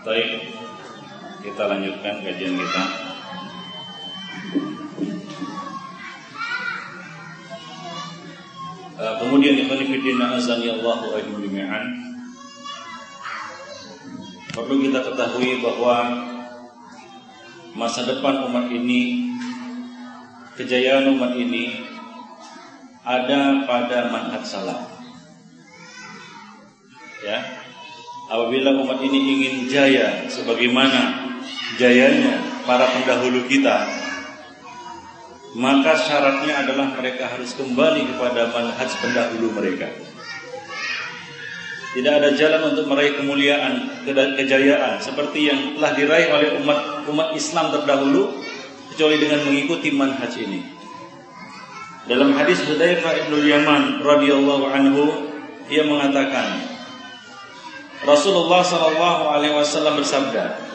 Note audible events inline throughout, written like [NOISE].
Baik, kita lanjutkan kajian kita. Uh, kemudian ikhwan fillah azani Allahu ajma'an. Perlu kita ketahui bahwa masa depan umat ini kejayaan umat ini ada pada manhaj salaf. Ya. Apabila umat ini ingin jaya sebagaimana jayanya para pendahulu kita, maka syaratnya adalah mereka harus kembali kepada manhaj pendahulu mereka. Tidak ada jalan untuk meraih kemuliaan, kejayaan seperti yang telah diraih oleh umat umat Islam terdahulu kecuali dengan mengikuti manhaj ini. Dalam hadis Hudzaifah bin Yaman radhiyallahu anhu ia mengatakan Rasulullah sallallahu alaihi wasallam bersabda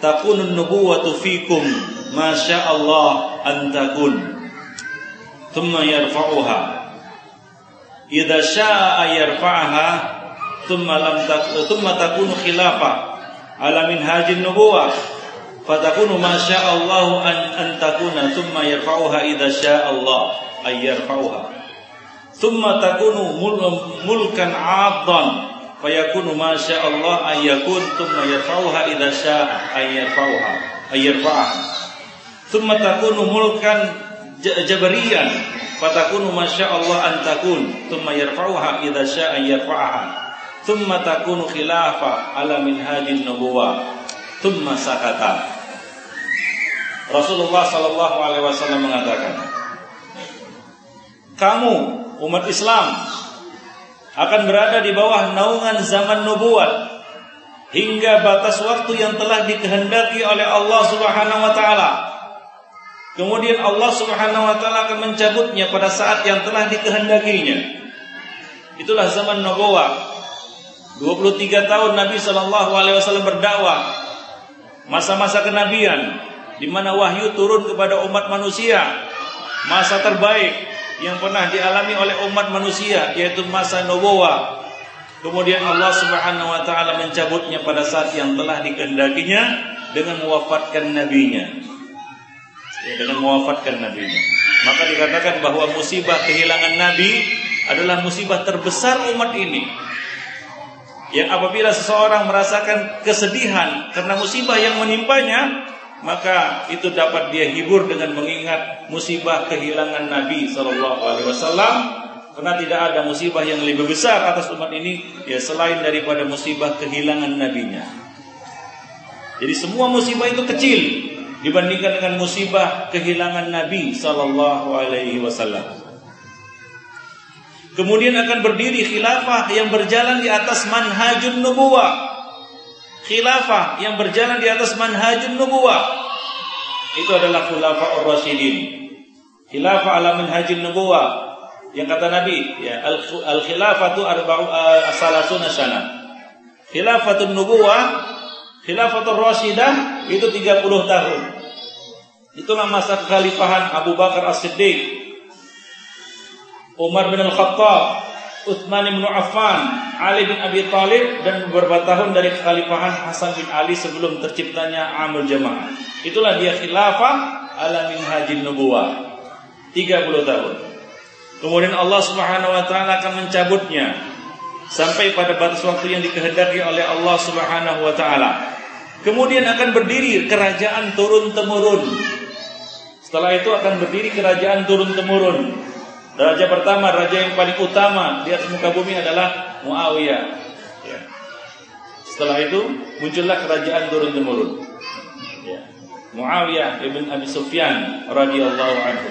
Takunun nubuwatu fikum masya Allah an takun thumma yarfa'uha. Idza syaa'a yarfa'aha thumma lam thumma takunu khilafa ala minhajin nubuwah fatakunu masya Allah an an takuna thumma yarfa'uha idza syaa'a Allah ay yarfa'uha. Thumma takunu mulkan 'addan fayakunu masya Allah ayyakun thumma yarfa'uha idza syaa'a ayyarfa'uha ayyarfa'aha Thumma takunu mulkan jabariyan fatakunu masya Allah an takun thumma yarfa'uha idza syaa'a yarfa'aha. Thumma takunu khilafa ala minhajin nubuwah thumma sakata. Rasulullah sallallahu alaihi wasallam mengatakan kamu umat Islam akan berada di bawah naungan zaman nubuat hingga batas waktu yang telah dikehendaki oleh Allah Subhanahu wa taala Kemudian Allah Subhanahu wa taala akan mencabutnya pada saat yang telah dikehendakinya. Itulah zaman nubuwah. 23 tahun Nabi Shallallahu alaihi wasallam berdakwah. Masa-masa kenabian di mana wahyu turun kepada umat manusia. Masa terbaik yang pernah dialami oleh umat manusia yaitu masa nubuwah. Kemudian Allah Subhanahu wa taala mencabutnya pada saat yang telah dikehendakinya dengan mewafatkan nabinya ya, dengan mewafatkan Nabi. Maka dikatakan bahwa musibah kehilangan Nabi adalah musibah terbesar umat ini. Yang apabila seseorang merasakan kesedihan karena musibah yang menimpanya, maka itu dapat dia hibur dengan mengingat musibah kehilangan Nabi Shallallahu Alaihi Wasallam. Karena tidak ada musibah yang lebih besar atas umat ini ya selain daripada musibah kehilangan nabinya. Jadi semua musibah itu kecil dibandingkan dengan musibah kehilangan Nabi sallallahu alaihi wasallam. Kemudian akan berdiri khilafah yang berjalan di atas manhajun nubuwah. Khilafah yang berjalan di atas manhajun nubuwah. Itu adalah khulafah ar-rasyidin. Khilafah ala manhajun nubuwah. Yang kata Nabi, ya, al-khilafatu arba'u asalasuna sana. Khilafatun nubuwah Khilafatul Rashidah itu 30 tahun. Itulah masa kekhalifahan Abu Bakar As-Siddiq, Umar bin Al-Khattab, Utsman bin Affan, Ali bin Abi Thalib dan beberapa tahun dari kekhalifahan Hasan bin Ali sebelum terciptanya Amul Jamaah. Itulah dia khilafah ala minhajin nubuwah. 30 tahun. Kemudian Allah Subhanahu wa taala akan mencabutnya sampai pada batas waktu yang dikehendaki oleh Allah Subhanahu wa taala. Kemudian akan berdiri kerajaan turun temurun. Setelah itu akan berdiri kerajaan turun temurun. Raja pertama, raja yang paling utama di atas muka bumi adalah Muawiyah. Ya. Setelah itu muncullah kerajaan turun temurun. Ya. Muawiyah ibn Abi Sufyan radhiyallahu anhu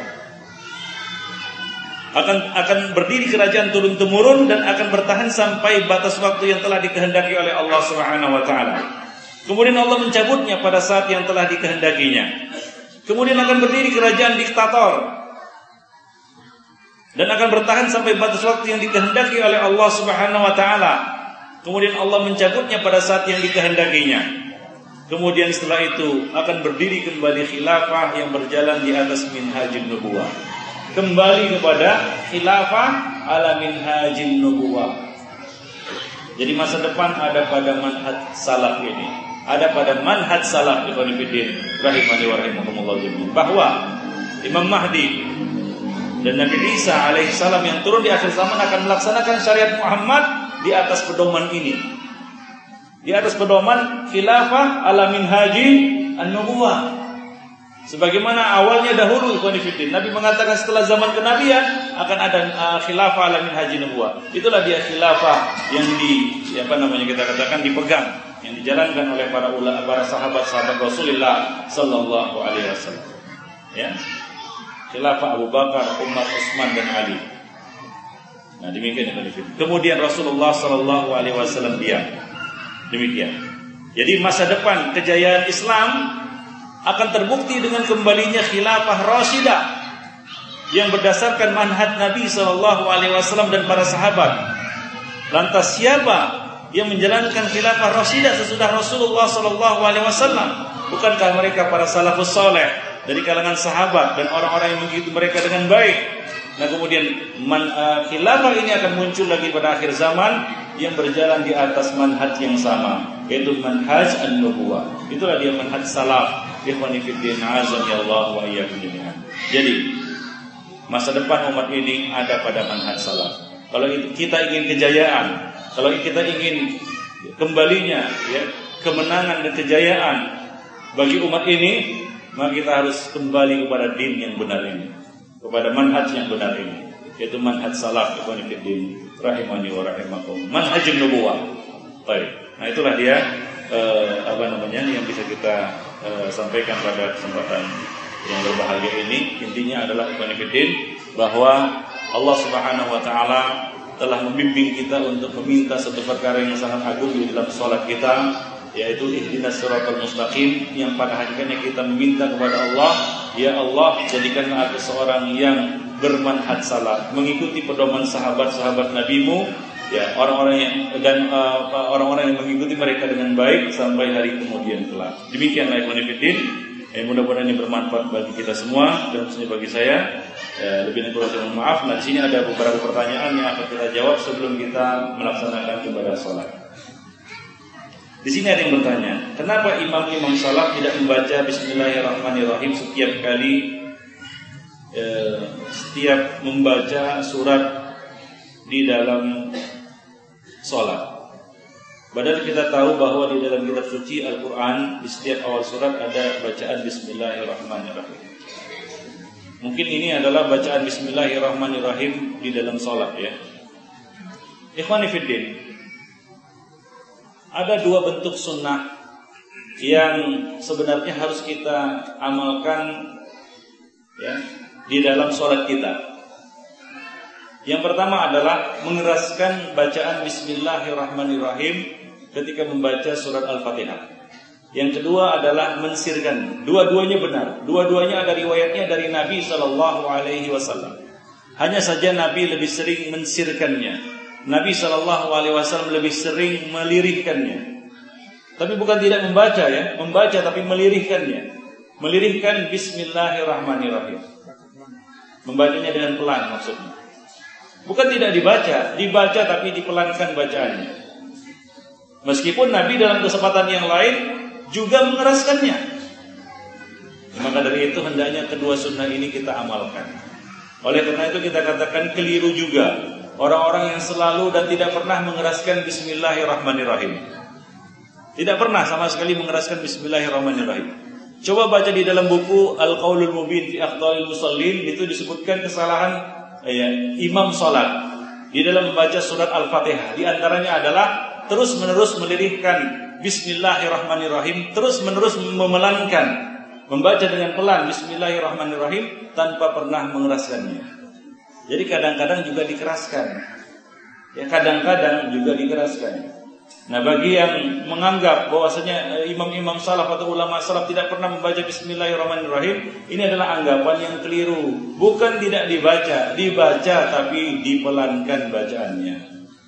akan akan berdiri kerajaan turun temurun dan akan bertahan sampai batas waktu yang telah dikehendaki oleh Allah Subhanahu wa taala. Kemudian Allah mencabutnya pada saat yang telah dikehendakinya. Kemudian akan berdiri kerajaan diktator dan akan bertahan sampai batas waktu yang dikehendaki oleh Allah Subhanahu wa taala. Kemudian Allah mencabutnya pada saat yang dikehendakinya. Kemudian setelah itu akan berdiri kembali khilafah yang berjalan di atas minhajun nubuwah kembali kepada khilafah ala minhajin nubuwah. Jadi masa depan ada pada manhaj salaf ini. Ada pada manhaj salaf Ibn Fidin rahimani wa bahwa Imam Mahdi dan Nabi Isa alaihissalam yang turun di akhir zaman akan melaksanakan syariat Muhammad di atas pedoman ini. Di atas pedoman khilafah ala minhaji an-nubuwah. Sebagaimana awalnya dahulu Ikhwanifidin Nabi mengatakan setelah zaman kenabian akan ada uh, khilafah ala haji nubuah. Itulah dia khilafah yang di apa namanya kita katakan dipegang, yang dijalankan oleh para ulama, para sahabat-sahabat Rasulullah sallallahu alaihi wasallam. Ya. Khilafah Abu Bakar, Umar, Utsman dan Ali. Nah, demikian Ikhwanifidin. Kemudian Rasulullah sallallahu alaihi wasallam diam. Demikian. Jadi masa depan kejayaan Islam akan terbukti dengan kembalinya khilafah Rashidah yang berdasarkan manhaj Nabi Shallallahu Alaihi Wasallam dan para sahabat. Lantas siapa yang menjalankan khilafah Rashidah sesudah Rasulullah Shallallahu Alaihi Wasallam? Bukankah mereka para salafus soleh dari kalangan sahabat dan orang-orang yang mengikuti mereka dengan baik? Nah kemudian man, uh, khilafah ini akan muncul lagi pada akhir zaman yang berjalan di atas manhaj yang sama, yaitu manhaj an-nubuwah. Itulah dia manhaj salaf Ikhwani azan ya Allah wa iyyakum jami'an. Jadi masa depan umat ini ada pada manhaj salaf. Kalau kita ingin kejayaan, kalau kita ingin kembalinya ya kemenangan dan kejayaan bagi umat ini, maka kita harus kembali kepada din yang benar ini, kepada manhaj yang benar ini, yaitu manhaj salaf fiddin rahimani wa rahimakum. Manhaj nubuwah. Baik. Nah itulah dia eh, apa namanya yang bisa kita eh, sampaikan pada kesempatan yang berbahagia ini intinya adalah benefit bahwa Allah Subhanahu wa taala telah membimbing kita untuk meminta satu perkara yang sangat agung di dalam sholat kita yaitu ihdinas siratal mustaqim yang pada hakikatnya kita meminta kepada Allah ya Allah jadikanlah aku seorang yang bermanhaj salat mengikuti pedoman sahabat-sahabat nabimu ya orang-orang yang dan uh, orang-orang yang mengikuti mereka dengan baik sampai hari kemudian kelak. Demikianlah ikhwan. Eh, mudah-mudahan ini bermanfaat bagi kita semua dan khususnya bagi saya. Eh, lebih kurang maaf. Nah, di sini ada beberapa pertanyaan yang akan kita jawab sebelum kita melaksanakan ibadah sholat. Di sini ada yang bertanya, kenapa imam-imam salat tidak membaca Bismillahirrahmanirrahim setiap kali eh, setiap membaca surat di dalam sholat. Padahal kita tahu bahwa di dalam kitab suci Al-Quran di setiap awal surat ada bacaan Bismillahirrahmanirrahim. Mungkin ini adalah bacaan Bismillahirrahmanirrahim di dalam sholat ya. Ikhwanifiddin, ada dua bentuk sunnah yang sebenarnya harus kita amalkan ya di dalam sholat kita. Yang pertama adalah mengeraskan bacaan Bismillahirrahmanirrahim ketika membaca surat Al-Fatihah. Yang kedua adalah mensirkan. Dua-duanya benar. Dua-duanya ada riwayatnya dari Nabi Shallallahu Alaihi Wasallam. Hanya saja Nabi lebih sering mensirkannya. Nabi Shallallahu Alaihi Wasallam lebih sering melirihkannya. Tapi bukan tidak membaca ya, membaca tapi melirihkannya. Melirihkan Bismillahirrahmanirrahim. Membacanya dengan pelan maksudnya. Bukan tidak dibaca, dibaca tapi dipelankan bacaannya. Meskipun Nabi dalam kesempatan yang lain juga mengeraskannya. Maka dari itu hendaknya kedua sunnah ini kita amalkan. Oleh karena itu kita katakan keliru juga orang-orang yang selalu dan tidak pernah mengeraskan Bismillahirrahmanirrahim. Tidak pernah sama sekali mengeraskan Bismillahirrahmanirrahim. Coba baca di dalam buku Al-Qaulul Mubin fi Aqdalil Musallin itu disebutkan kesalahan ya, imam sholat di dalam membaca surat Al-Fatihah. Di antaranya adalah terus menerus melirihkan Bismillahirrahmanirrahim, terus menerus memelankan, membaca dengan pelan Bismillahirrahmanirrahim tanpa pernah mengeraskannya. Jadi kadang-kadang juga dikeraskan. Ya kadang-kadang juga dikeraskan. Nah bagi yang menganggap bahwasanya eh, imam-imam salaf atau ulama salaf tidak pernah membaca Bismillahirrahmanirrahim, ini adalah anggapan yang keliru. Bukan tidak dibaca, dibaca tapi dipelankan bacaannya.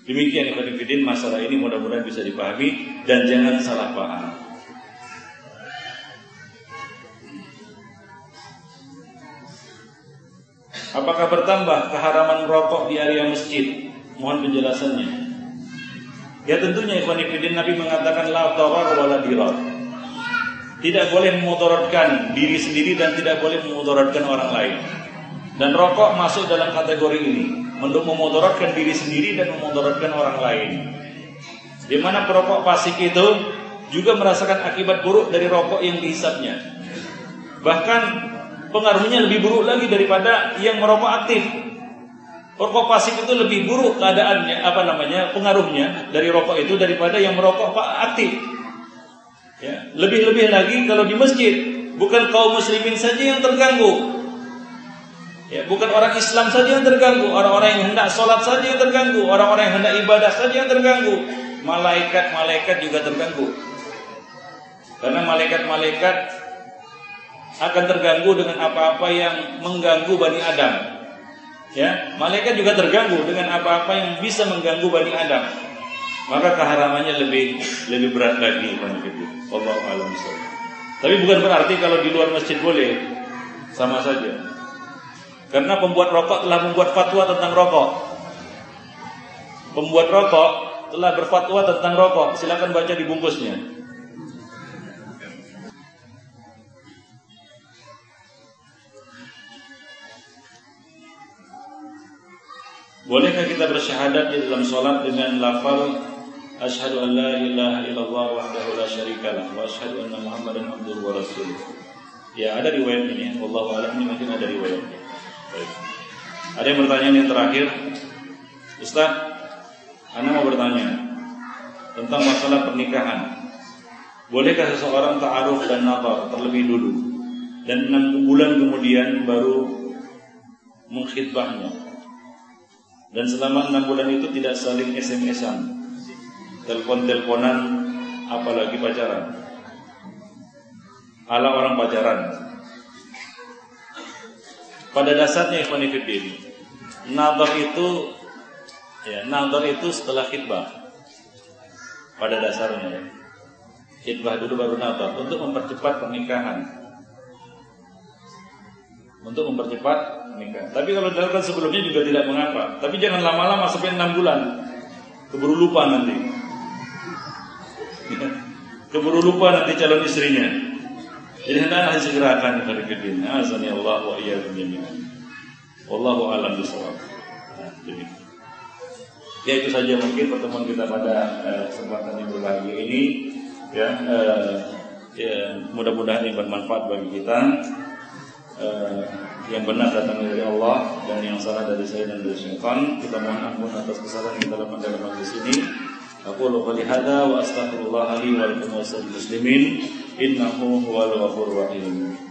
Demikian Ibn masalah ini mudah-mudahan bisa dipahami dan jangan salah paham. Apakah bertambah keharaman rokok di area masjid? Mohon penjelasannya. Ya tentunya ikhwan Nabi mengatakan la darar wala. Tidak boleh memudaratkan diri sendiri dan tidak boleh memudaratkan orang lain. Dan rokok masuk dalam kategori ini untuk memudaratkan diri sendiri dan memudaratkan orang lain. Di mana perokok pasik itu juga merasakan akibat buruk dari rokok yang dihisapnya. Bahkan pengaruhnya lebih buruk lagi daripada yang merokok aktif. Rokok pasif itu lebih buruk keadaannya, apa namanya, pengaruhnya dari rokok itu daripada yang merokok aktif. Ya, lebih-lebih lagi kalau di masjid, bukan kaum muslimin saja yang terganggu. Ya, bukan orang Islam saja yang terganggu, orang-orang yang hendak sholat saja yang terganggu, orang-orang yang hendak ibadah saja yang terganggu, malaikat-malaikat juga terganggu. Karena malaikat-malaikat akan terganggu dengan apa-apa yang mengganggu Bani Adam. Ya malaikat juga terganggu dengan apa-apa yang bisa mengganggu bani Adam. Maka keharamannya lebih lebih berat lagi Allah alam tapi bukan berarti kalau di luar masjid boleh. Sama saja. Karena pembuat rokok telah membuat fatwa tentang rokok. Pembuat rokok telah berfatwa tentang rokok. Silakan baca di bungkusnya Bolehkah kita bersyahadat di dalam solat dengan lafal Ashhadu an la ilaha illallah wahdahu la syarikalah wa asyhadu anna Muhammadan abduhu wa rasuluh. Ya, ada riwayat ini. Wallahu a'lam ini mungkin ada riwayatnya. Baik. Ada yang bertanya yang terakhir? Ustaz, Anda mau bertanya tentang masalah pernikahan. Bolehkah seseorang ta'aruf dan nazar terlebih dulu dan enam bulan kemudian baru mengkhidbahnya? Dan selama enam bulan itu tidak saling SMS-an Telepon-teleponan Apalagi pacaran. Ala orang pacaran. Pada dasarnya Ikhwan Fiddin Nadar itu ya, Nadar itu setelah khidbah. Pada dasarnya Khidbah dulu baru nadar Untuk mempercepat pernikahan Untuk mempercepat nikah. Tapi kalau dilakukan sebelumnya juga tidak mengapa. Tapi jangan lama-lama sampai enam bulan. Keburu lupa nanti. [LAUGHS] Keburu lupa nanti calon istrinya. Jadi hendaklah segerakan kepada kedin. Azani Allah wa iyyakum jami'an. Wallahu a'lam bishawab. Nah, Ya itu saja mungkin pertemuan kita pada uh, kesempatan yang berbahagia ini ya, uh, ya mudah-mudahan yang bermanfaat bagi kita. Uh, yang benar datang dari Allah dan yang salah dari saya dan dari syaitan. Kita mohon ampun atas kesalahan kita dalam dalam majlis ini. Aku lupa hada wa astaghfirullah wa lakum wa muslimin innahu huwal ghafurur rahim.